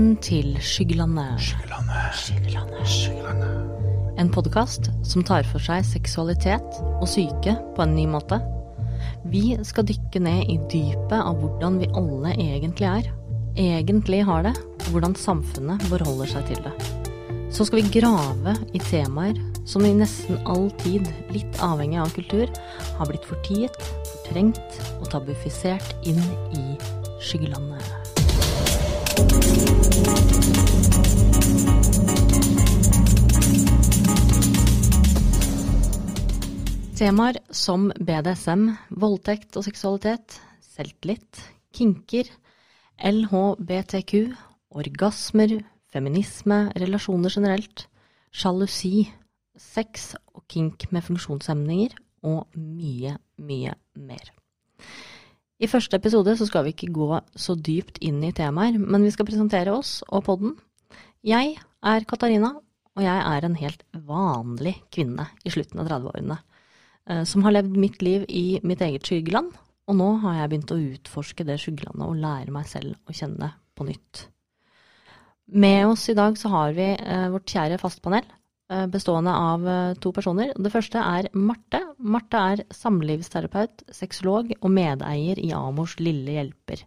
Velkommen til Skyggelandet. En podkast som tar for seg seksualitet og syke på en ny måte. Vi skal dykke ned i dypet av hvordan vi alle egentlig er, egentlig har det, og hvordan samfunnet forholder seg til det. Så skal vi grave i temaer som i nesten all tid, litt avhengig av kultur, har blitt fortiet, fortrengt og tabufisert inn i skyggelandet. Temaer som BDSM, voldtekt og seksualitet, selvtillit, kinker, LHBTQ, orgasmer, feminisme, relasjoner generelt, sjalusi, sex og kink med funksjonshemninger og mye, mye mer. I første episode så skal vi ikke gå så dypt inn i temaer, men vi skal presentere oss og podden. Jeg er Katarina, og jeg er en helt vanlig kvinne i slutten av 30-årene. eh, Som har levd mitt liv i mitt eget skyggeland, og nå har jeg begynt å utforske det skyggelandet og lære meg selv å kjenne på nytt. Med oss i dag så har vi eh, vårt kjære fastpanel, bestående av eh, to personer. Det første er Marte. Marte er samlivsterapeut, sexolog og medeier i Amors Lille Hjelper.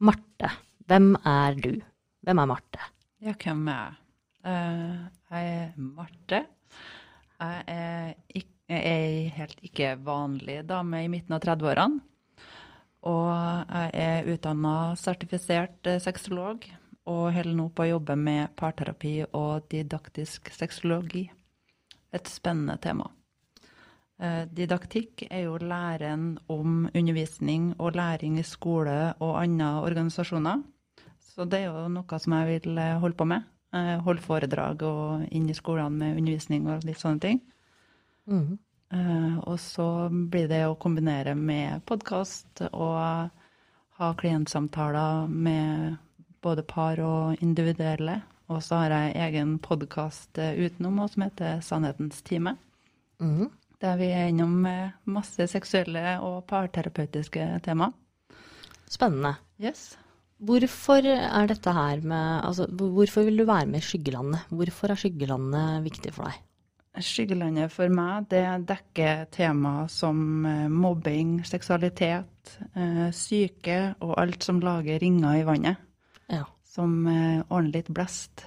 Marte, hvem er du? Hvem er Marte? Ja, hvem er jeg? Eh, jeg er Marte. Jeg er, ikk- jeg er ei helt ikke vanlig dame i midten av 30-årene. Og jeg er utdanna sertifisert eh, sexolog og holder nå på å jobbe med parterapi og didaktisk sexologi. Et spennende tema. Eh, Didaktikk er jo læren om undervisning og læring i skole og andre organisasjoner. Så det er jo noe som jeg vil eh, holde på med. Eh, Holde foredrag og inn i skolene med undervisning og litt sånne ting. Eh, Og så blir det å kombinere med podkast og ha klientsamtaler med både par og individuelle. Og så har jeg egen podkast utenom også, som heter Sannhetens time. Mm. Der vi er innom eh, masse seksuelle og parterapeutiske tema. Spennende. Yes. Hvorfor er dette her med Altså, hvorfor vil du være med i Skyggelandet? Hvorfor er Skyggelandet viktig for deg? Skyggelandet for meg, det dekker temaer som eh, mobbing, seksualitet, eh, syke og alt som lager ringer i vannet, Ja. som eh, ordner litt blest.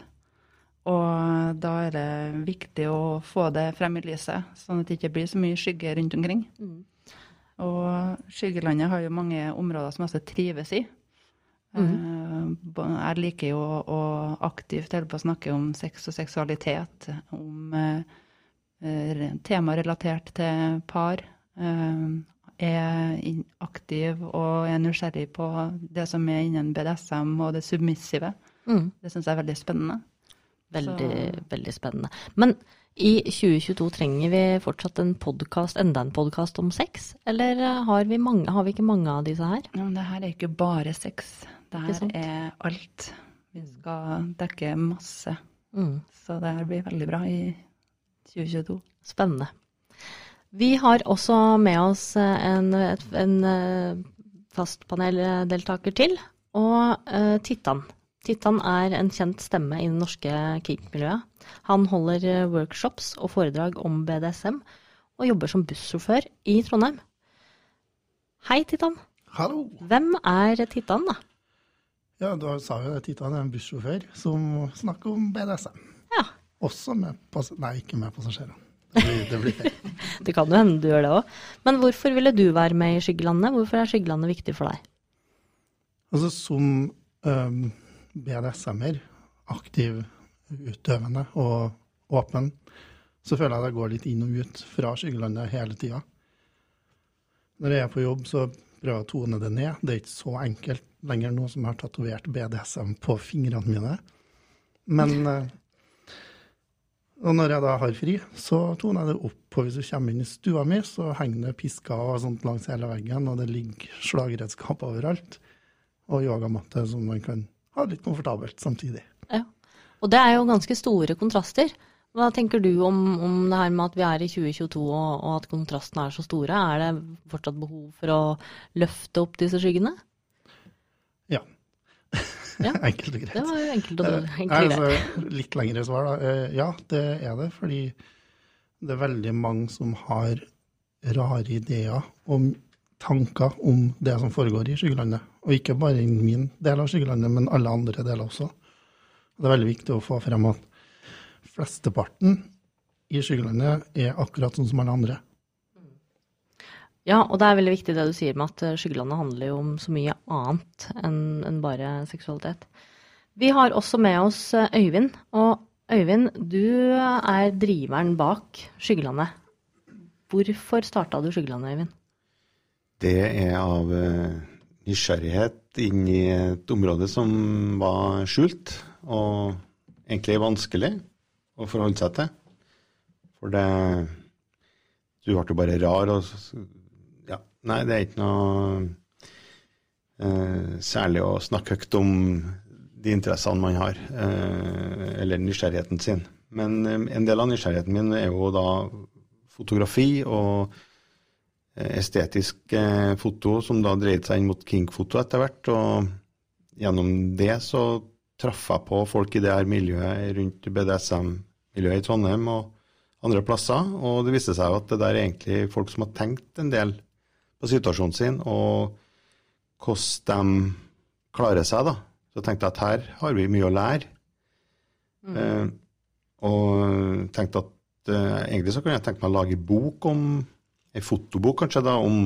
Og da er det viktig å få det frem i lyset, sånn at det ikke blir så mye skygge rundt omkring. Og skyggelandet har jo mange områder som også trives i. Mm. Jeg liker jo å, aktivt holde på å snakke om sex og seksualitet, om temaer eh, tema relatert til par. Eh, er aktiv og er nysgjerrig på det som er innen BDSM og det submissive. Mm. Det syns jeg er veldig spennende. Veldig, veldig spennende. Men i 2022 trenger vi fortsatt en podcast, enda en podkast om sex? Eller har vi, mange, har vi ikke mange av disse her? Ja, det her er ikke bare sex. Det her er alt. Vi skal dekke masse. Mm. Så det her blir veldig bra i 2022. Spennende. Vi har også med oss eh, en, en eh, fastpaneldeltaker til, og uh, Tittan. Tittan er en kjent stemme i det norske kink-miljøet. Han holder eh, workshops og foredrag om BDSM, og jobber som bussjåfør i Trondheim. Hei, Tittan. Hallo! Hvem er Tittan, da? Ja, du sa jo det, Titan er en bussjåfør som snakker om BDSM. Ja, Også med. Nei, ikke med passasjerene. Det blir, det kan jo hende du gjør det òg. Men hvorfor ville du være med i Skyggelandet? Hvorfor er Skyggelandet viktig for deg? Altså som um, BDSM-er, aktiv, utøvende og åpen, så føler jeg det går litt inn og ut fra skyggelandet hele tida. Når jeg er på jobb, så prøver jeg å tone det ned. Det er ikke så enkelt lenger nå som jeg har tatovert BDSM på fingrene mine. Men eh, Og når jeg da har fri, så toner jeg det opp. Og hvis du kommer inn i stua mi, så henger det pisker og sånt langs hele veggen, og det ligger slagredskap overalt. Og yogamatte som man kan ha litt komfortabelt samtidig. Ja. Og det er jo ganske store kontraster. Hva tenker du om, om det her med at vi er i 2022 og, og at kontrastene er så store? Er det fortsatt behov for å løfte opp disse skyggene? Ja. Ja, Enkelt og greit. Det var enkelt og Eh, enkelt og greit. altså, litt lengre svar, da. Eh, Ja, det er det. Fordi det er veldig mange som har rare ideer og tanker om det som foregår i skyggelandet. Og ikke bare i min del av skyggelandet, men alle andre deler også. Det er veldig viktig å få frem at flesteparten i skyggelandet er akkurat sånn som alle andre. Ja, og det er veldig viktig det du sier med at eh, Skyggelandet handler jo om så mye annet enn bare seksualitet. Vi har også med oss eh, Øyvind. Og Øyvind, du er driveren bak Skyggelandet. Hvorfor starta du Skyggelandet, Øyvind? Det er av eh, nysgjerrighet inn i et område som var skjult, og egentlig vanskelig å forholde seg til. For det Du ble jo bare rar og nei, det er ikke noe uh, særlig å snakke høyt om de interessene man har, uh, eller nysgjerrigheten sin. Men eh, en del av nysgjerrigheten min er jo da fotografi og estetisk uh, foto, som da dreide seg inn mot kinkfoto etter hvert. Og gjennom det så traff jeg på folk i det her miljøet rundt BDSM-miljøet i Trondheim og andre plasser. Og det viste seg jo at det der er egentlig folk som har tenkt en del på situasjonen sin, og hvordan de klarer seg, da. Så jeg tenkte at her har vi mye å lære. Eh, og tenkte at eh, egentlig så kunne jeg tenke meg å lage bok om en fotobok kanskje da, om,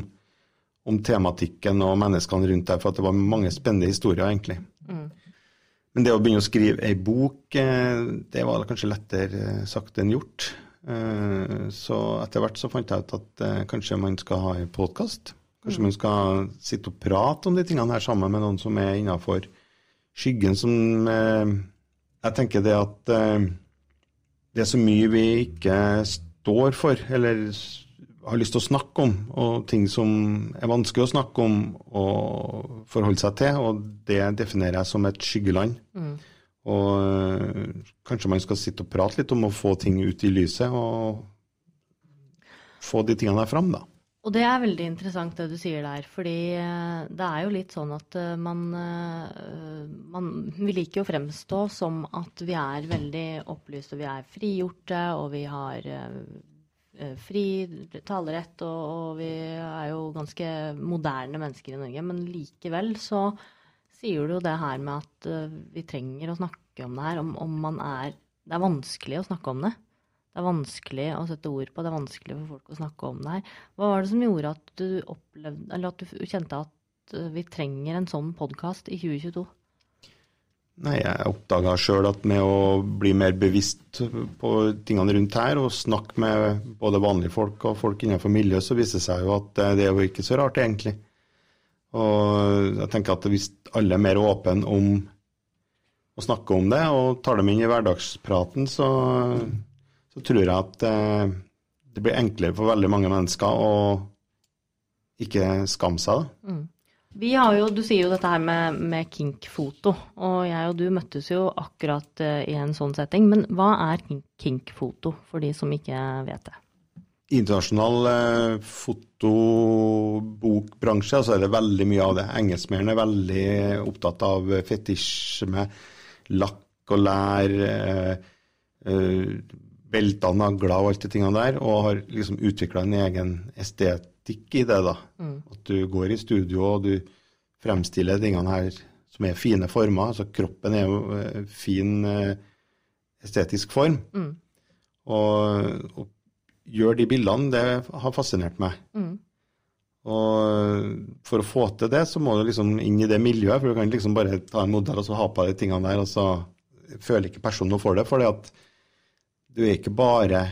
om tematikken og menneskene rundt der, for at det var mange spennende historier egentlig. Men det å begynne å skrive ei bok, eh, det var kanskje lettere sagt enn gjort. Eh, Så etter hvert så fant jeg ut at eh, kanskje man skal ha en podkast. Kanskje man skal sitte og prate om de tingene her sammen med noen som er innafor skyggen, som eh, Jeg tenker det at det er så mye vi ikke står for, eller har lyst til å snakke om, og ting som er vanskelig å snakke om og forholde seg til, og det definerer jeg som et skyggeland. Og øh, kanskje man skal sitte og prate litt om å få ting ut i lyset, og få de tingene der fram, da. Og det er veldig interessant det du sier der, fordi eh, det er jo litt sånn at eh, man, eh, man Vi liker å fremstå som at vi er veldig opplyste, vi er frigjorte, og vi har eh, eh, fri talerett, og, og vi er jo ganske moderne mennesker i Norge. Men likevel så sier du jo det her med at eh, vi trenger å snakke om det her, om, om man er Det er vanskelig å snakke om det. Det er vanskelig å sette ord på, det er vanskelig for folk å snakke om det her. Hva var det som gjorde at du opplevde, eller at du kjente at eh, vi trenger en sånn podkast i 2022? Nei, jeg oppdaga sjøl at med å bli mer bevisst på tingene rundt her, og snakke med både vanlige folk og folk innenfor miljøet, så viser det seg jo at eh, det er jo ikke så rart, egentlig. Og jeg tenker at hvis alle er mer åpne om å snakke om det, og tar dem inn i hverdagspraten, så, så tror jeg at eh, det blir enklere for veldig mange mennesker å ikke skamme seg. da. Vi har jo, Du sier jo dette her med, med kink-foto, og jeg og du møttes jo akkurat uh, i en sånn setting. Men hva er kink-foto, for de som ikke vet det? Internasjonal eh, fotobokbransje, så er det veldig mye av det. Engelskmennene er veldig opptatt av fetisjme, lakk og lær, eh, eh, belter, nagler og alt de tingene der, og har liksom utvikla en egen estetikk i det. da. At du går i studio og du fremstiller tingene her som er fine former. altså Kroppen er jo eh, fin eh, estetisk form. Og, og gjør de bildene, det har fascinert meg. Og for å få til det, så må du liksom inn i det miljøet, for du kan ikke liksom bare ta en modell og så ha på de tingene der, og så føler ikke personen noe for det. For du er ikke bare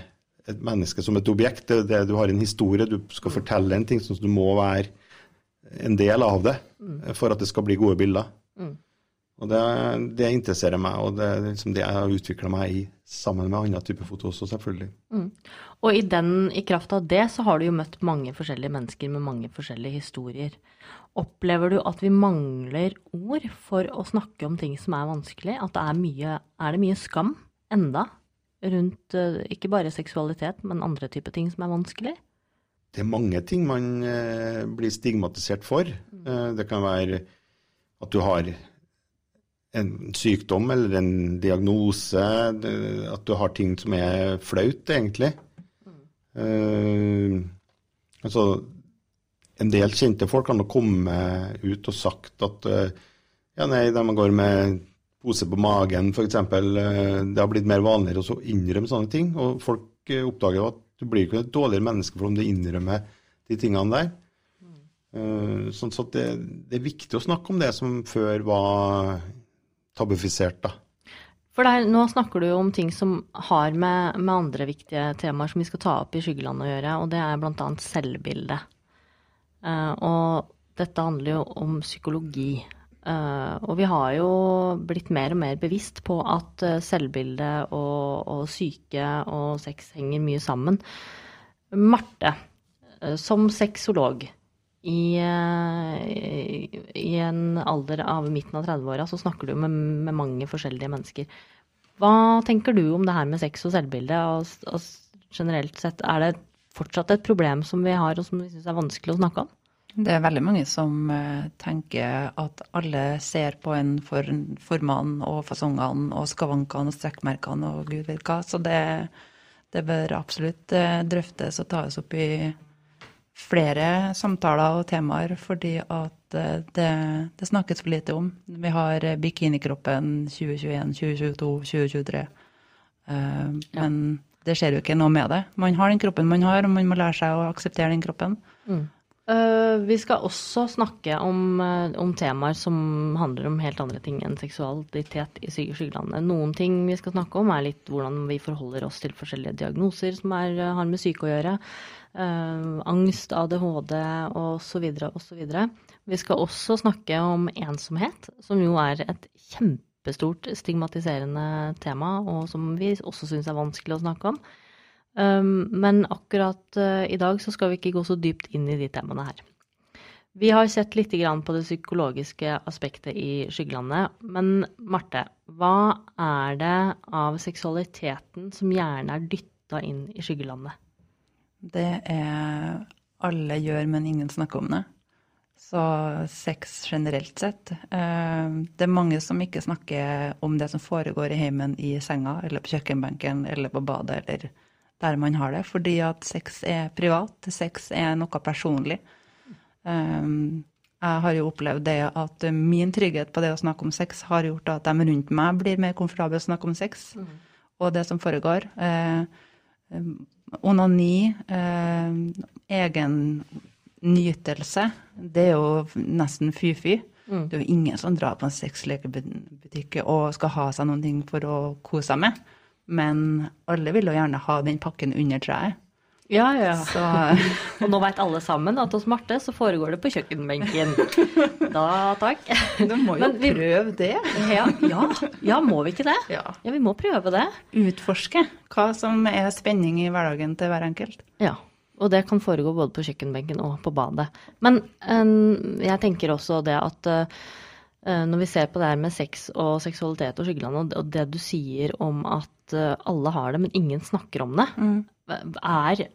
et menneske som et objekt, det, det, du har en historie, du skal fortelle en ting, så du må være en del av det for at det skal bli gode bilder. Og det, det interesserer meg, og det er liksom det jeg har utvikla meg i, sammen med andre typer foto også, selvfølgelig. Og i, den, i kraft av det så har du jo møtt mange forskjellige mennesker med mange forskjellige historier. Opplever du at vi mangler ord for å snakke om ting som er vanskelig? At det er mye, er det mye skam enda rundt eh, ikke bare seksualitet, men andre typer ting som er vanskelig? Det er mange ting man eh, blir stigmatisert for. Eh, det kan være at du har en sykdom eller en diagnose, at du har ting som er flaut, egentlig. Eh, altså, en del kjente folk kan nok komme ut og sagt at uh, ja, nei, de går med pose på magen, f.eks. Det har blitt mer vanligere å innrømme sånne ting. Og folk eh, oppdager jo at du blir ikke et dårligere menneske for om du innrømmer de tingene der. Uh, Sånn så at det, det er viktig å snakke om det som før var tabufisert, da. For der, nå snakker du jo om ting som har med, med andre viktige temaer som vi skal ta opp i Skyggeland å gjøre, og det er bl.a. selvbildet. Uh, og dette handler jo om psykologi. Uh, og vi har jo blitt mer og mer bevisst på at eh, selvbilde og, og syke og sex henger mye sammen. Marte, uh, som sexolog i, eh, i en alder av midten av 30-åra, så snakker du med, med mange forskjellige mennesker. Hva tenker du om det her med sex og selvbilde? Og, og generelt sett, er det fortsatt et problem som vi har, og som vi syns er vanskelig å snakke om? Det er veldig mange som eh, tenker at alle ser på en for formene og fasongene og skavankene og strekkmerkene og gud vet hva. Så det, det bør absolutt eh, drøftes og tas opp i flere samtaler og temaer, fordi at eh, det, det snakkes for lite om. Vi har eh, bikinikroppen 2021, 2022, 2023. Eh, Men det skjer jo ikke noe med det. Man har den kroppen man har, og man må lære seg å akseptere den kroppen. Eh, vi skal også snakke om, om temaer som handler om helt andre ting enn seksualitet i Syke skyggelandet. Noen ting vi skal snakke om, er litt hvordan vi forholder oss til forskjellige diagnoser som er, har med syke å gjøre. Eh, angst, ADHD osv. osv. Vi skal også snakke om ensomhet, som jo er et kjempestort stigmatiserende tema, og som vi også syns er vanskelig å snakke om. Um, men akkurat uh, i dag så skal vi ikke gå så dypt inn i de temaene her. Vi har sett litt på det psykologiske aspektet i Skyggelandet. Men Marte, hva er det av seksualiteten som gjerne er dytta inn i Skyggelandet? Det er alle gjør, men ingen snakker om det. Så sex generelt sett. Eh, Det er mange som ikke snakker om det som foregår i heimen i senga, eller på kjøkkenbenken, eller på badet, eller der man har det. Fordi at sex er privat. Sex er noe personlig. Eh, Jeg har jo opplevd det at min trygghet på det å snakke om sex har gjort at de rundt meg blir mer komfortable å snakke om sex og det som foregår. Eh, Onani, eh, egen nytelse, det er jo nesten fy-fy. Det er jo ingen som drar på en sexlekebutikk og skal ha seg noen ting for å kose seg med. Men alle vil jo gjerne ha den pakken under treet. Ja, ja. Så Og nå veit alle sammen at hos Marte så foregår det på kjøkkenbenken. Da takk. du må jo vi- prøve det. Ja, ja, ja, må vi ikke det? Ja. Ja, vi må prøve det. Utforske hva som er spenning i hverdagen til hver enkelt. Ja, og det kan foregå både på kjøkkenbenken og på badet. Men eh, jeg tenker også det at eh, når vi ser på det her med sex og seksualitet og skyggeland, og det- du sier om at eh, alle har det, men ingen snakker om det, er,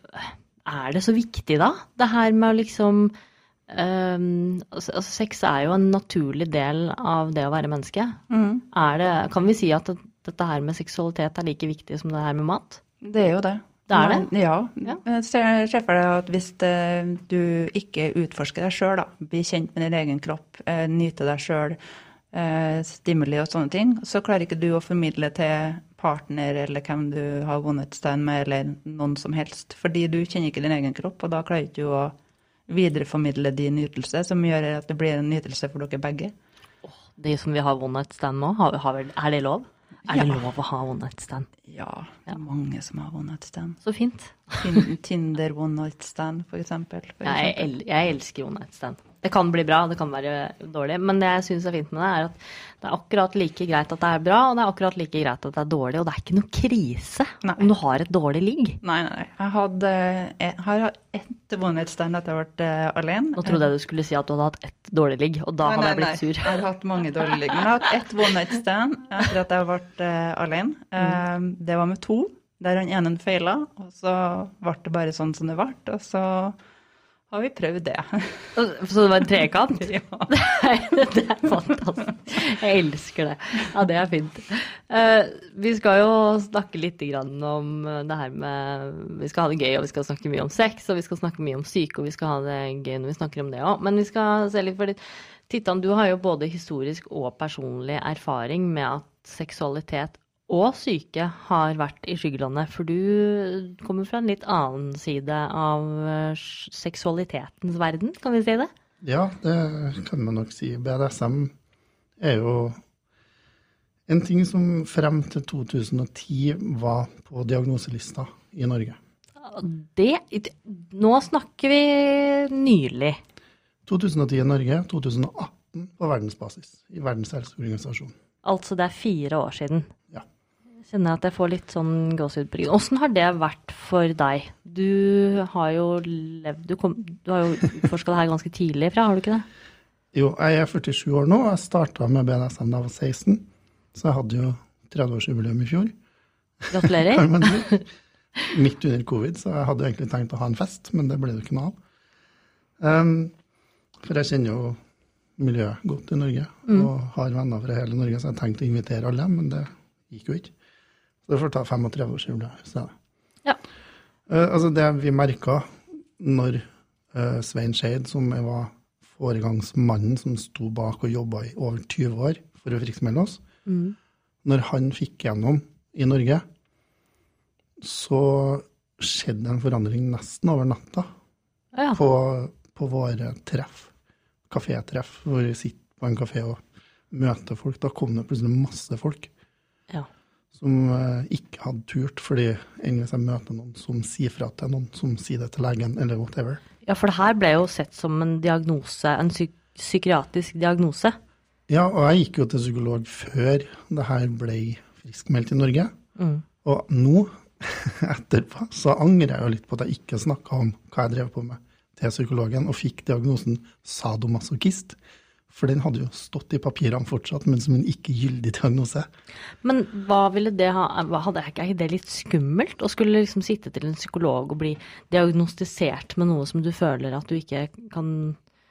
er det så viktig da? Det her med å liksom um, altså, Sex er jo en naturlig del av det å være menneske. Er det, kan vi si at dette her med seksualitet er like viktig som det her med mat? Det er jo det. Det er det? Men, ja. Ja. Jeg ser ser for deg at hvis eh, du ikke utforsker deg sjøl, blir kjent med din egen kropp, eh, nyter deg sjøl, stimuli og sånne ting, så klarer ikke du å formidle til partner eller hvem du har vunnet stein med, eller noen som helst. Fordi du kjenner ikke din egen kropp, og da klarer ikke du å videreformidle din nytelse, som gjør at det blir en nytelse for dere begge. De som vi har one night stand nå, har, har, er det lov? Er det Ja. lov å ha one night stand? Ja, det er mange som har one night stand. Så fint. Tinder one night stand, for eksempel. For jeg, el jeg elsker one night stand. Det kan bli bra, det kan være dårlig. Men det jeg syns er fint med det, er at det er akkurat like greit at det er bra, og det er akkurat like greit at det er dårlig. Og det er ikke noe krise Nei. om du har et dårlig ligg. Nei, nei, nei. Jeg hadde, jeg har hatt ett one night stand etter jeg har vært eh, alene. Nå trodde jeg du skulle si at du hadde hatt ett dårlig ligg, og da Nei, hadde jeg nei, blitt nei. sur. Jeg har hatt mange dårlige ligg. Men jeg har hatt ett one night stand etter at jeg ble uh, alene. Uh, det var med to, der han ene feila, og så ble det bare sånn som det ble. Og så har vi prøvd det. Så det var en trekant? Ja. Det er fantastisk. Jeg elsker det. Ja, det er fint. Eh, vi skal jo snakke litt om det her med Vi skal ha det gøy, og vi skal snakke mye om sex, og vi skal snakke mye om syke, og vi skal ha det gøy når vi snakker om det òg. Men vi skal se litt for litt Tittan, du har jo både historisk og personlig erfaring med at seksualitet og syke har vært i skyggelandet. For du kommer fra en litt annen side av eh, seksualitetens verden, kan vi si det? Ja, det kan man nok si. BDSM er jo en ting som frem til 2010 var på diagnoselista i Norge. Det Nå snakker vi nylig. 2010 i Norge, 2018 på verdensbasis i Verdens helseorganisasjon. Altså det er fire år siden. Kjenner jeg at jeg får litt sånn gåsehud på ryggen. Åssen har det vært for deg? Du har jo levd Du, kom, du har jo utforska det her ganske tidlig fra, har du ikke det? Jo, jeg er 47 år nå, jeg starta med BNSM da jeg var 16. Så jeg hadde jo 30-årsjubileum i fjor. Gratulerer. Midt under covid, så jeg hadde egentlig tenkt å ha en fest, men det ble det ikke noe av. Um, for jeg kjenner jo miljøet godt i Norge, og har venner fra hele Norge, så jeg tenkte å invitere alle, men det gikk jo ikke. Så det får ta 35-årsjubileum i stedet. Ja. Uh, altså det vi merka når uh, Svein Skeid, som jeg var foregangsmannen som sto bak og jobba i over 20 år for å friksmelde oss, når han fikk gjennom i Norge, så skjedde en forandring nesten over natta Ja. på, på våre treff, kafétreff, hvor vi sitter på en kafé og møter folk. Da kom det plutselig masse folk ja. Som eh, ikke hadde turt, fordi enn hvis jeg møter noen som sier fra til noen, som sier det til legen, eller whatever. Ja, for det her ble jo sett som en diagnose, en psyk psykiatrisk diagnose. Ja, og jeg gikk jo til psykolog før det her ble friskmeldt i Norge. Og nå, etterpå, så angrer jeg jo litt på at jeg ikke snakka om hva jeg drev på med til psykologen, og fikk diagnosen sadomasochist. For den hadde jo stått i papirene fortsatt, men som en ikke gyldig diagnose. Men hva ville det ha hadde, Hadde ikke det litt skummelt å skulle liksom sitte til en psykolog og bli diagnostisert med noe som du føler at du ikke kan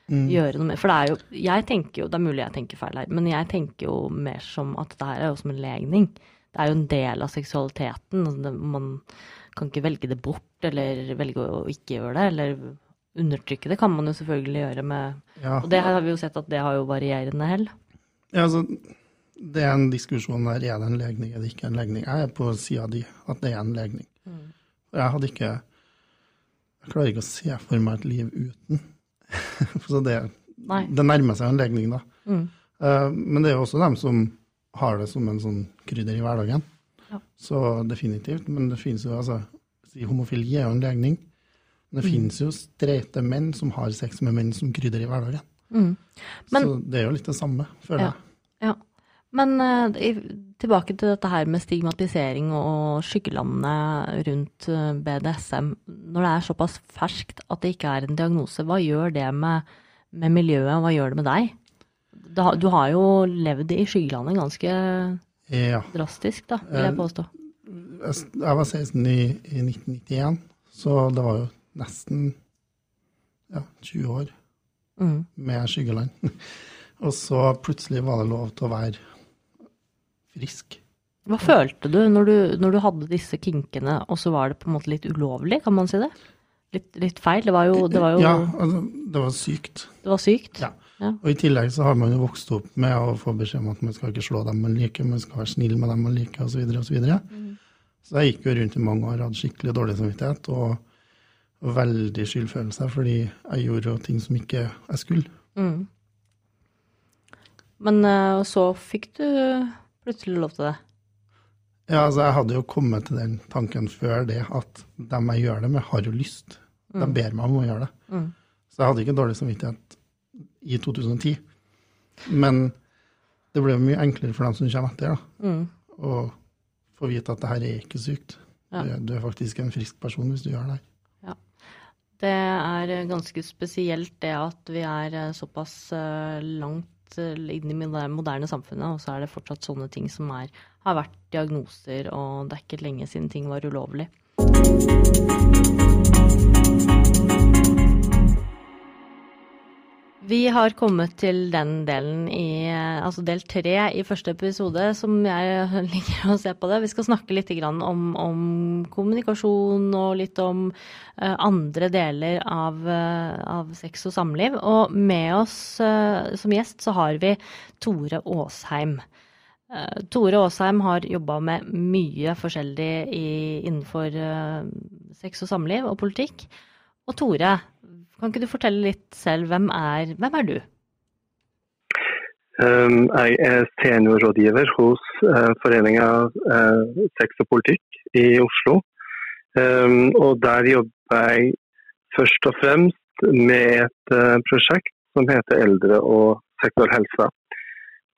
gjøre noe med? For det er jo Jeg tenker jo Det er mulig jeg tenker feil her, men jeg tenker jo mer som at det her er jo som en legning. Det er jo en del av seksualiteten. det, man kan ikke velge det bort, eller velge å ikke gjøre det, eller undertrykke det kan man jo selvfølgelig gjøre med Ja, Og det har vi jo sett at det har jo varierende hell. ja altså, det er en diskusjon der er det en legning eller ikke en legning. Jeg er på sida di at det er en legning. Mm. jeg hadde ikke Jeg klarer ikke å se for meg et liv uten. Så det, det nærmer seg en legning, da. Mm. Uh, men det er jo også dem som har det som en sånn krydder i hverdagen. Ja. Så definitivt. Men det finnes jo altså Homofili er jo en legning. Men det finnes jo streite menn som har sex med menn som krydder i hverdagen. Mm. Men- så det er jo litt det samme, føler Ja. jeg. Ja. Men uh, tilbake til dette her med stigmatisering og skyggelandene rundt eh, BDSM. Når det er såpass ferskt at det ikke er en diagnose, hva gjør det med, med miljøet? Hva gjør det med deg? Du har, du har jo levd i skyggelandet ganske Ja. drastisk, da, vil jeg påstå. Jeg jeg var 16 i, i 1991, så det var jo nesten ja, 20 år Mm. med skyggeland. Og så plutselig var det lov til å være frisk. Hva følte du når, du når du hadde disse kinkene, og så var det på en måte litt ulovlig, kan man si det? Litt, litt feil? Det var jo, det var jo Ja, altså, det var sykt. det var sykt. Ja. Ja. Og i tillegg så har man jo vokst opp med å få beskjed om at man skal ikke slå dem man liker, man skal være snill med dem man liker, osv. Så, videre, og Mm. så, så jeg gikk jo rundt i mange år, hadde skikkelig dårlig samvittighet og, og veldig skyldfølelse, fordi jeg gjorde ting som ikke jeg skulle. Mm. Men eh, så fikk du plutselig lov til det. Ja, altså Jeg hadde jo kommet til den tanken før det, at dem jeg gjør det med, har jo lyst. De ber meg om å gjøre det. Mm. Så jeg hadde ikke dårlig samvittighet i 2010. Men det ble mye enklere for dem som kommer etter, da, Mm. å få vite at det her er ikke sykt. Ja. Du, du er faktisk en frisk person hvis du gjør det her. Det er ganske spesielt det at vi er eh, såpass eh, langt eh, inn i det moderne samfunnet, og så er det fortsatt sånne ting som er, har vært diagnoser, og det er ikke lenge siden ting var ulovlig. Vi har kommet til den delen i altså del tre i første episode som jeg liker å se på det. Vi skal snakke litt om, om kommunikasjon og litt om uh, andre deler av, uh, av, sex og samliv. Og med oss som gjest så har vi Tore Aasheim. Tore Aasheim har jobba med mye forskjellig i, innenfor sex og samliv og politikk. Og Tore, kan ikke du fortelle litt selv, hvem er, hvem er du? Um, jeg er seniorrådgiver hos uh, Foreninga uh, sex og politikk i Oslo. Um, og der jobber jeg først og fremst med et uh, prosjekt som heter Eldre og seksuell helse.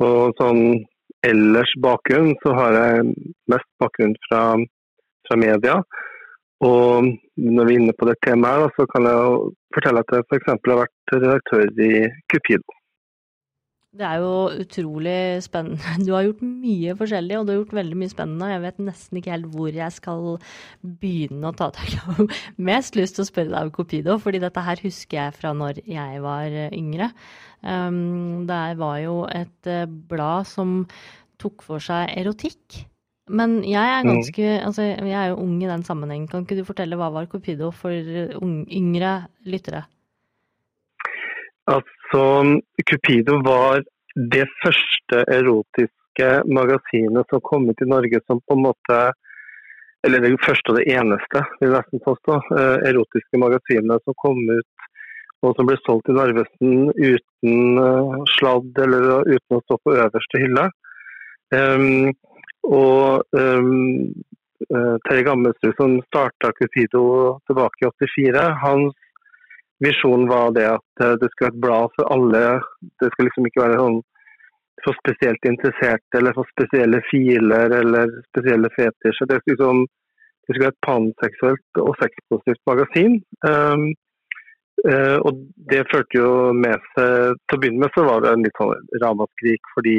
Og sånn ellers bakgrunn så har jeg mest bakgrunn fra, fra media. Og når vi er inne på det temaet, så kan jeg fortelle at jeg f.eks. har vært redaktør i Cupido. Det er jo utrolig spennende. Du har gjort mye forskjellig, og du har gjort veldig mye spennende. Jeg vet nesten ikke helt hvor jeg skal begynne å ta tak. Jeg har mest lyst til å spørre deg om Copido, fordi dette her husker jeg fra når jeg var yngre. Um, det var jo et eh, blad som tok for seg erotikk. Men jeg er mm. ganske mm. Altså, jeg er jo ung i den sammenhengen. Kan ikke du fortelle hva var Cupido for yngre lyttere? Altså, Cupido var det første erotiske magasinet som kom ut i Norge som på en måte Eller det første og det eneste, vil jeg nesten påstå. Eh, erotiske magasinet som kom ut og som ble solgt i Narvesen uten uh, sladd eller uten å stå på øverste hylle. Um, og um, Terje Gammelsrud, som starta Cupido tilbake i 84, hans visjon var det at eh, det skulle være et blad for alle. Det skulle liksom ikke være sånn for spesielt interesserte eller for spesielle filer eller spesielle fetisjer. Det skulle, liksom, være et panseksuelt og sexpositivt magasin. Um, uh, og det førte jo med seg Til å begynne med så var det en litt sånn ramaskrik fordi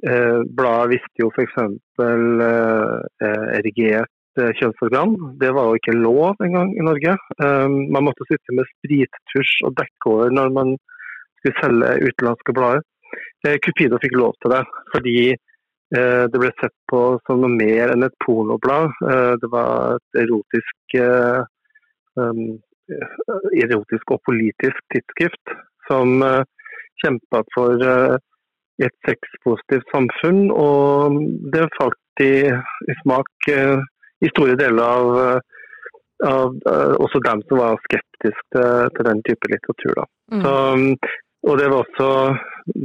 bladet visste jo f.eks. Eh, erigert eh, kjønnsorgan. Det var jo ikke lov engang i Norge. Eh, man måtte sitte med sprittusj og dekke når man skulle selge utenlandske blader. Eh, Cupido fikk lov til det, fordi eh, det ble sett på som noe mer enn et pornoblad. Eh, det var et erotisk, um, erotisk og politisk tidsskrift som kjempa for et sexpositivt samfunn. Og det falt i, i smak uh, i store deler av, uh, av uh, også dem som var skeptiske til, til, den type litteratur. Mm. Så, um, og det var også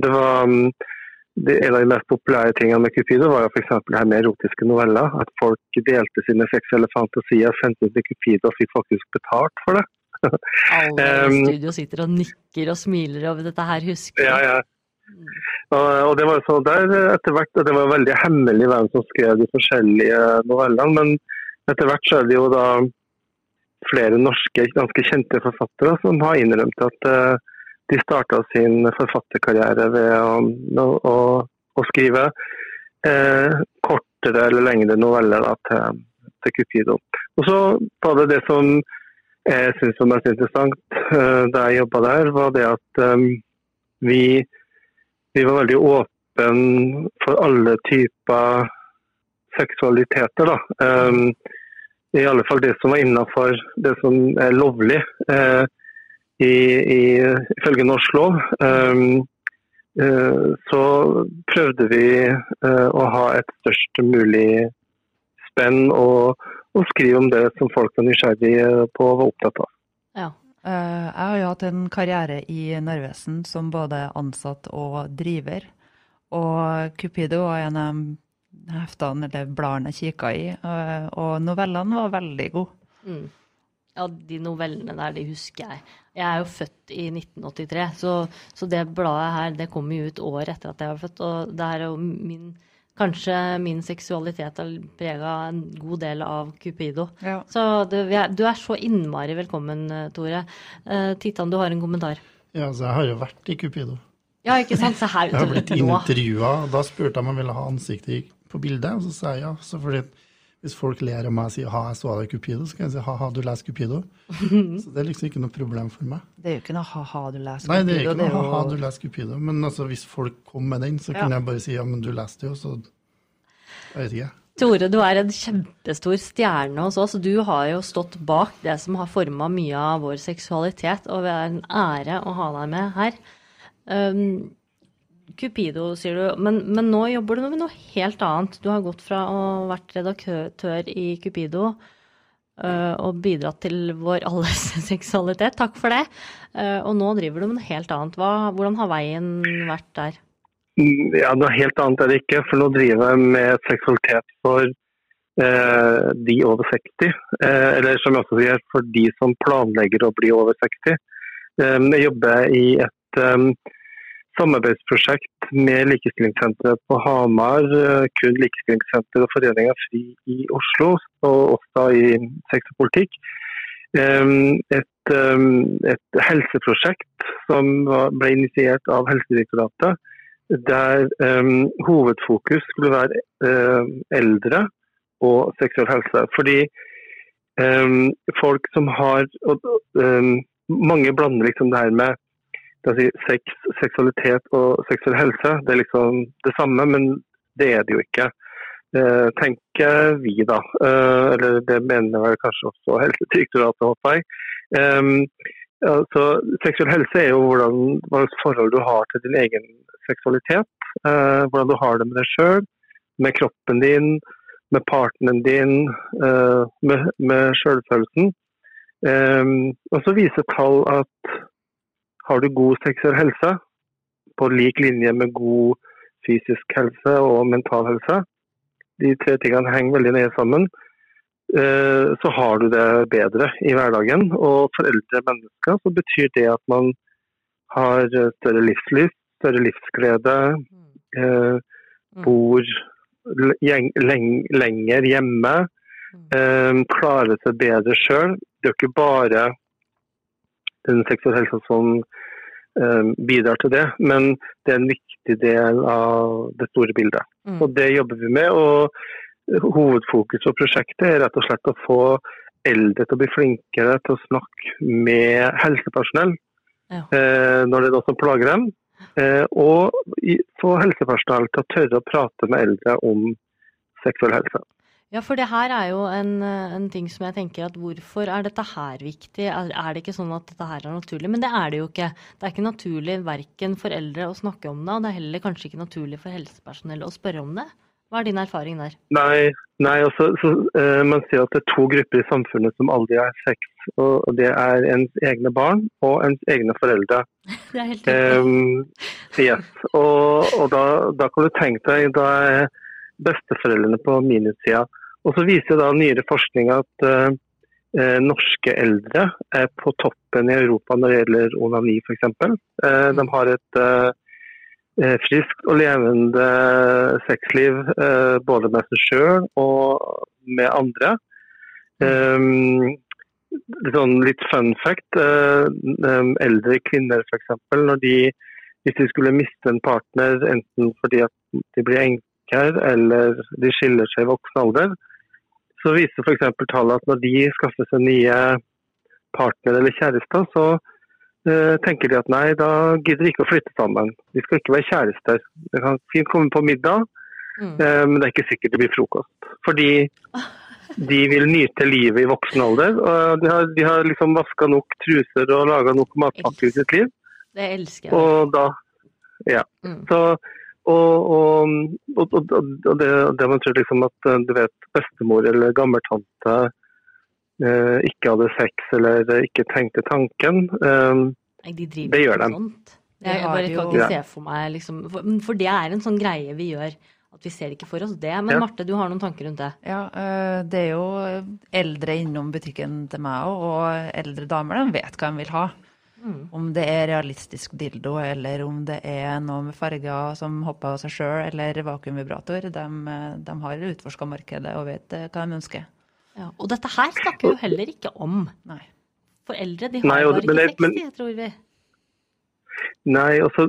det var, um, det, En av de mest populære tingene med Cupido var f.eks. det her med erotiske noveller. At folk delte sine seksuelle fantasier, sendte ut til Cupido og fikk faktisk betalt for det. Alle i studio sitter og nikker og smiler over dette her, husker du? Ja, ja. Og det var så der etter hvert, det var veldig hemmelig hvem som skrev de forskjellige novellene. Men etter hvert så er det jo da flere norske ganske kjente forfattere som har innrømt at uh, de starta sin forfatterkarriere ved å, å, å skrive eh, kortere eller lengre noveller da, til, til Cupido. Og så var det det som jeg syntes var mest interessant eh, da jeg jobba der, var det at eh, vi vi var veldig åpne for alle typer seksualiteter. Da. Um, I alle fall det som var innafor det som er lovlig uh, i, i, ifølge norsk lov. Um, uh, så prøvde vi uh, å ha et størst mulig spenn og, og, skrive om det som folk var nysgjerrige på og var opptatt av. Ja. Eh, jeg har jo hatt en karriere i Narvesen som både ansatt og driver. Og Cupido var en av heftene eller bladene jeg kikka i, eh, og novellene var veldig gode. Mm. Ja, de novellene der, de husker jeg. Jeg er jo født i 1983, så, så det bladet her det kom jo ut år etter at jeg var født. Og det er jo min Kanskje min seksualitet har prega en god del av Cupido. Ja. Så du, du, er så innmari velkommen, eh, Tore. Uh, Titan, du har en kommentar? Ja, altså jeg har jo vært i Cupido. Ja, ikke sant? Se her. jeg har blitt intervjua. Da spurte jeg om jeg ville ha ansiktet på bildet, og så sa jeg ja. Så fordi Hvis folk ler av meg og sier 'ha, jeg så deg i Cupido', så kan jeg si 'ha-ha, du leser Cupido'. Så det er liksom ikke noe problem for meg. Det er jo ikke noe ha-ha du leser. Cupido'. Nei, det er ikke noe jo- 'ha-ha, du leser Cupido'. Men altså, hvis folk kom med den, så Ja. kunne jeg bare si 'ja, men du leste jo', så Jeg vet ikke. Tore, du er en kjempestor stjerne hos oss. Du har jo stått bak det som har forma mye av vår seksualitet, og det er en ære å ha deg med her. Um, Cupido, sier du, men, men nå jobber du med noe helt annet. Du har gått fra å ha vært redaktør i Cupido uh, og bidratt til vår alles seksualitet. Takk for det. Uh, og nå driver du med noe helt annet. Hva, hvordan har veien vært der? Mm, Ja, noe helt annet er det ikke, for nå driver jeg med seksualitet for eh, de over 60. Eh, eller som jeg også sier, for de som planlegger å bli over 60. Eh, jeg jobber i et samarbeidsprosjekt med Likestillingssenteret på Hamar, eh, kun Likestillingssenter og Foreninga Fri i Oslo, og også i sex og politikk. Et, et helseprosjekt som ble initiert av Helsedirektoratet der hovedfokus skulle være eldre og seksuell helse. Fordi folk som har Mange blander liksom det her med si, sex, seksualitet og seksuell helse. Det er liksom det samme, men det er det jo ikke. Eh, tenker vi, da. Eh, eller det mener vel kanskje også Helsedirektoratet, håper jeg. Eh, altså, seksuell helse er jo hvordan, hva slags forhold du har til din egen seksualitet. Eh, hvordan du har det med deg sjøl, med kroppen din, med partneren din, eh, med, med sjølfølelsen. Og så viser tall at har du god seksuell helse, på lik linje med god fysisk helse og mental helse, de tre tingene henger veldig nøye sammen, eh, så har du det bedre i hverdagen. Og for eldre mennesker så betyr det at man har større livslyst, større livsglede, eh, bor l- gjeng- leng- lenger hjemme, eh, klarer seg bedre sjøl. Det er ikke bare den sektor helse som eh, bidrar til det, men det er en viktig del av det store bildet. Mm. Og det jobber vi med. og Hovedfokus på prosjektet er rett og slett å få eldre til å bli flinkere til å snakke med helsepersonell Ja. eh, når det er noe som plager dem. Eh, og få helsepersonell til å tørre å prate med eldre om seksuell helse. Ja, for det her er jo en, eh, en ting som jeg tenker at hvorfor er dette her viktig? Er, er det ikke sånn at dette her er naturlig? Men det er det jo ikke. Det er ikke naturlig verken for eldre å snakke om det, og det er heller kanskje ikke naturlig for helsepersonell å spørre om det. Hva er din erfaring der? Nei, nei også, så, uh, man sier at det er to grupper i samfunnet som aldri har sex. Og, og det er ens egne barn og ens egne foreldre. Det er helt riktig. Um, yes. Og, og da, da kan du tenke deg, da er besteforeldrene på minussida. Og så viser da nyere forskning at eh, norske eldre er på toppen i Europa når det gjelder onani f.eks. Eh, de har et eh, friskt og levende sexliv eh, både med seg sjøl og med andre. Um, sånn litt fun fact. eldre kvinner f.eks. når de hvis de skulle miste en partner enten fordi at de blir enker eller de skiller seg i voksen alder, så viser f.eks. tallet at når de skaffer seg nye partnere eller kjærester, så eh, tenker de at nei, da gidder de ikke å flytte sammen. De skal ikke være kjærester. De kan fint komme på middag, Mm. eh, men det er ikke sikkert det blir frokost. Fordi de vil nyte livet i voksen alder. og De har, de har liksom vaska nok truser og laga nok matpakker i sitt liv. Det elsker jeg. Og da Ja. Mm. Så, og, og, og, og, det, det man tror liksom at eh, du vet, bestemor eller gammeltante eh, ikke hadde sex eller ikke tenkte tanken. Eh, Nei, de det gjør ikke de. sånt. De Jeg bare kan ikke se for meg liksom For, for det er en sånn greie vi gjør. At vi ser ikke for oss det. Men Ja. Marte, du har noen tanker rundt det? Ja, eh, det er jo eldre innom butikken til meg òg, og eldre damer de vet hva de vil ha. Mm. Om det er realistisk dildo, eller om det er noe med farger som hopper av seg sjøl, eller vakuumvibrator. De, de har utforska markedet og vet eh, hva de ønsker. Ja. Og dette her snakker vi jo heller ikke om. Nei. For eldre, de har Nei, og- ikke sex, men- tror vi. nei, altså,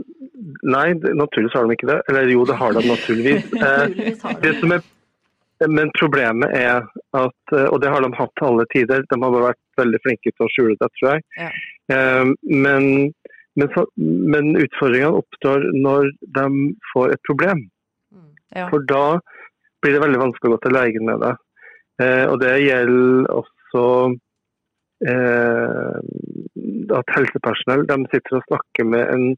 nei, naturligvis har de ikke det. Eller jo, det har de naturligvis. Eh, Naturligvis har de det, som er, men problemet er at eh, Og det har de hatt til alle tider. De har bare vært veldig flinke til å skjule det, tror jeg. Ja. Eh, men, men, men utfordringene oppstår når de får et problem. Mm. Ja. For da blir det veldig vanskelig å gå til legen med det. Eh, og det gjelder også eh, at helsepersonell de sitter og snakker med en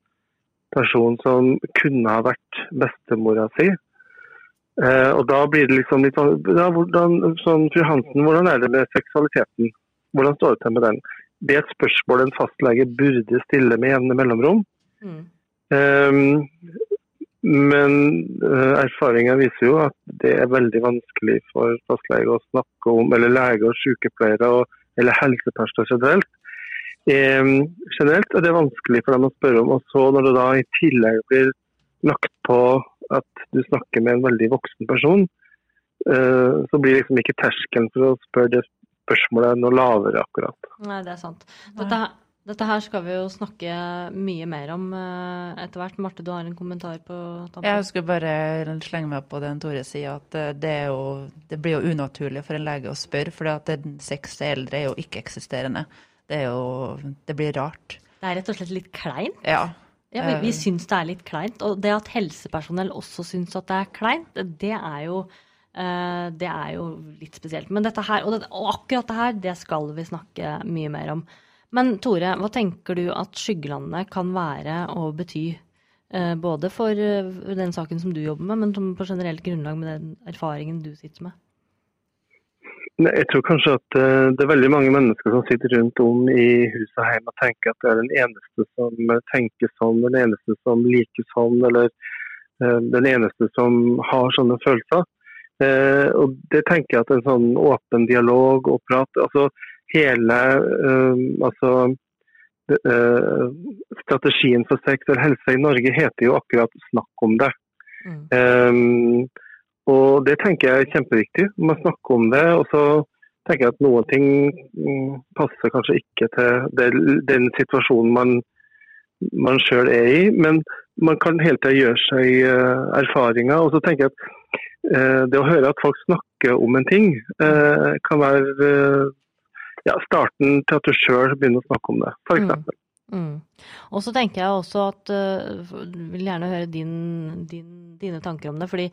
person som kunne ha vært bestemora si. Eh, og da blir det liksom litt sånn ja, hvordan, sånn, Fru Hansen, hvordan er det med seksualiteten? Hvordan står det til med den? Det er et spørsmål en fastlege burde stille med jevne mellomrom. Mm. Um, men uh, erfaringen viser jo at det er veldig vanskelig for fastleger å snakke om, eller leger og sykepleiere og, eller helsepersonell generelt. Um, generelt er det vanskelig for dem å spørre om. Og så når det da i tillegg blir lagt på at du snakker med en veldig voksen person, uh, så blir liksom ikke terskelen for å spørre det spørsmålet noe lavere akkurat. Nei, det er sant. Dette, her- dette her skal vi jo snakke mye mer om eh, etter hvert. Marte, du har en kommentar på tampen? Jeg skulle bare slenge meg på den Tore sier, at eh, det, er jo, det blir jo unaturlig for en lege å spørre, for at den sex til eldre er jo ikke-eksisterende. Det jo Det blir rart. Det er rett og slett litt kleint. Ja. Ja, vi, vi Eh. syns det er litt kleint. Og det at helsepersonell også syns at det er kleint, det er jo det er jo litt spesielt. Men dette her, og, det, og akkurat det her, det skal vi snakke mye mer om. Men Tore, hva tenker du at skyggelandet kan være og bety? eh, både for eh, den saken som du jobber med, men på generelt grunnlag med den erfaringen du sitter med. Jeg tror kanskje at eh, det er veldig mange mennesker som sitter rundt om i hus og hjem og tenker at det er den eneste som eh, tenker sånn, den eneste som liker sånn, eller eh, den eneste som har sånne følelser. Eh, og det tenker jeg at en sånn åpen dialog og prat altså hele eh, altså eh, Strategien for eller helse i Norge heter jo akkurat 'snakk om det'. Mm. Ehm, og det tenker jeg er kjempeviktig. Man snakker om det. Og så tenker jeg at noen ting mm, passer kanskje ikke til det, den situasjonen man, man sjøl er i. Men man kan hele tida gjøre seg eh, erfaringer. Og så tenker jeg at eh, det å høre at folk snakker om en ting, eh, kan være eh, ja, starten til at du sjøl begynner å snakke om det, Mm. f.eks. Mm. Og så tenker jeg også at uh, vil gjerne høre din, din, dine tanker om det. Fordi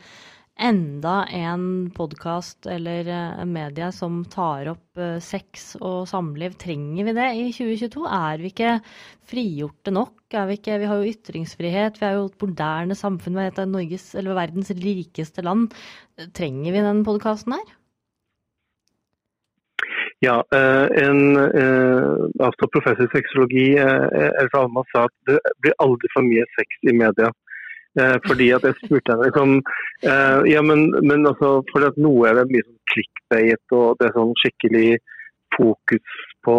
enda en podkast eller media medie som tar opp uh, sex og samliv, trenger vi det i 2022? Er vi ikke frigjorte nok? Vi, ikke, vi har jo ytringsfrihet, vi er jo et moderne samfunn, vi er Norges, eller verdens rikeste land. Trenger vi den podkasten her? Ja, eh, en eh, altså professor i sexologi eh, Elsa Alma sa at det blir aldri for mye sex i media. Eh, fordi at jeg spurte henne liksom, eh, ja, men, men altså, For at noe er det mye sånn clickbait, og det er sånn skikkelig fokus på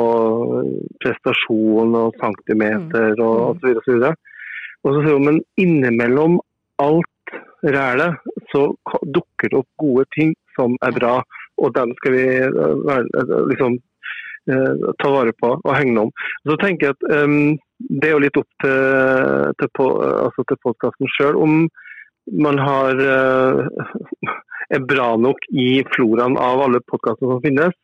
prestasjon og centimeter og, og så videre og så videre. Og så sier hun, men innimellom alt rælet så dukker det opp gode ting som er bra, og dem skal vi eh, eh, liksom eh, ta vare på og hegne om. Så tenker jeg at em, det er jo litt opp til, til, på, altså til podkasten sjøl om man har eh, er bra nok i floraen av alle podkastene som finnes.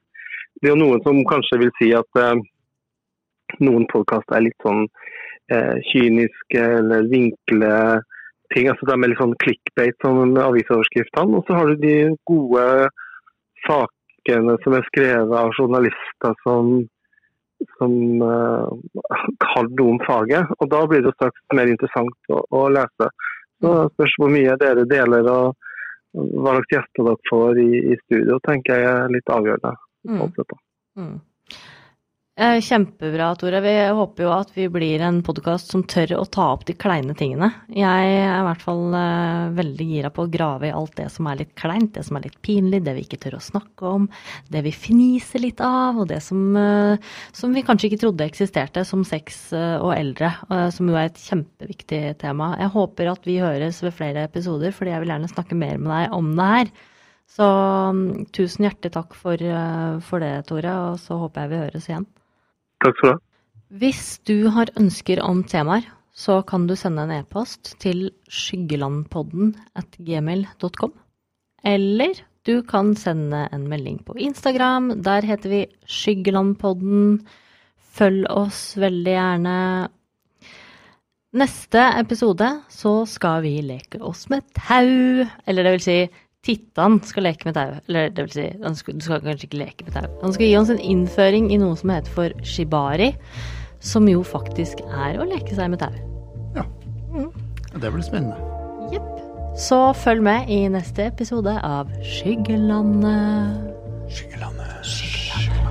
Det er jo noen som kanskje vil si at eh, noen podkaster er litt sånn eh, kyniske eller vinkle ting. altså De er litt sånn clickbait som med avisoverskriftene. Og så har du de gode sakene som er skrevet av journalister som, som eh, kan noe om faget. Og da blir det straks mer interessant å, å lese. Så spørs hvor mye dere deler og hva slags gjester dere får i, i studio, tenker jeg er litt avgjørende. Mm. Mm. Eh, Kjempebra, Tore. Vi håper jo at vi blir en podkast som tør å ta opp de kleine tingene. Jeg er i hvert fall eh, veldig gira på å grave i alt det som er litt kleint, det som er litt pinlig, det vi ikke tør å snakke om, det vi fniser litt av, og det som, eh, som vi kanskje ikke trodde eksisterte, som sex og eldre, som jo er et kjempeviktig tema. Jeg håper at vi høres ved flere episoder, fordi jeg vil gjerne snakke mer med deg om det her. Så mm, tusen hjertelig takk for, for det, Tore, og så håper jeg vi høres igjen. Takk skal du ha. Hvis du har ønsker om temaer, så kan du sende en e-post til skyggelandpodden at gmail.com. Eller Du kan sende en melding på Instagram. Der heter vi Skyggelandpodden. Følg oss veldig gjerne. Neste episode så skal vi leke oss med tau. Eller det vil si, Tittan skal leke med tau. Eller det vil si, han skal, du skal kanskje ikke leke med tau. Han skal gi oss en innføring i noe som heter for shibari. Som jo faktisk er å leke seg med tau. Ja. Det blir spennende. Jepp. Så følg med i neste episode av Skyggelandet. Skyggelandet. Skyggelandet.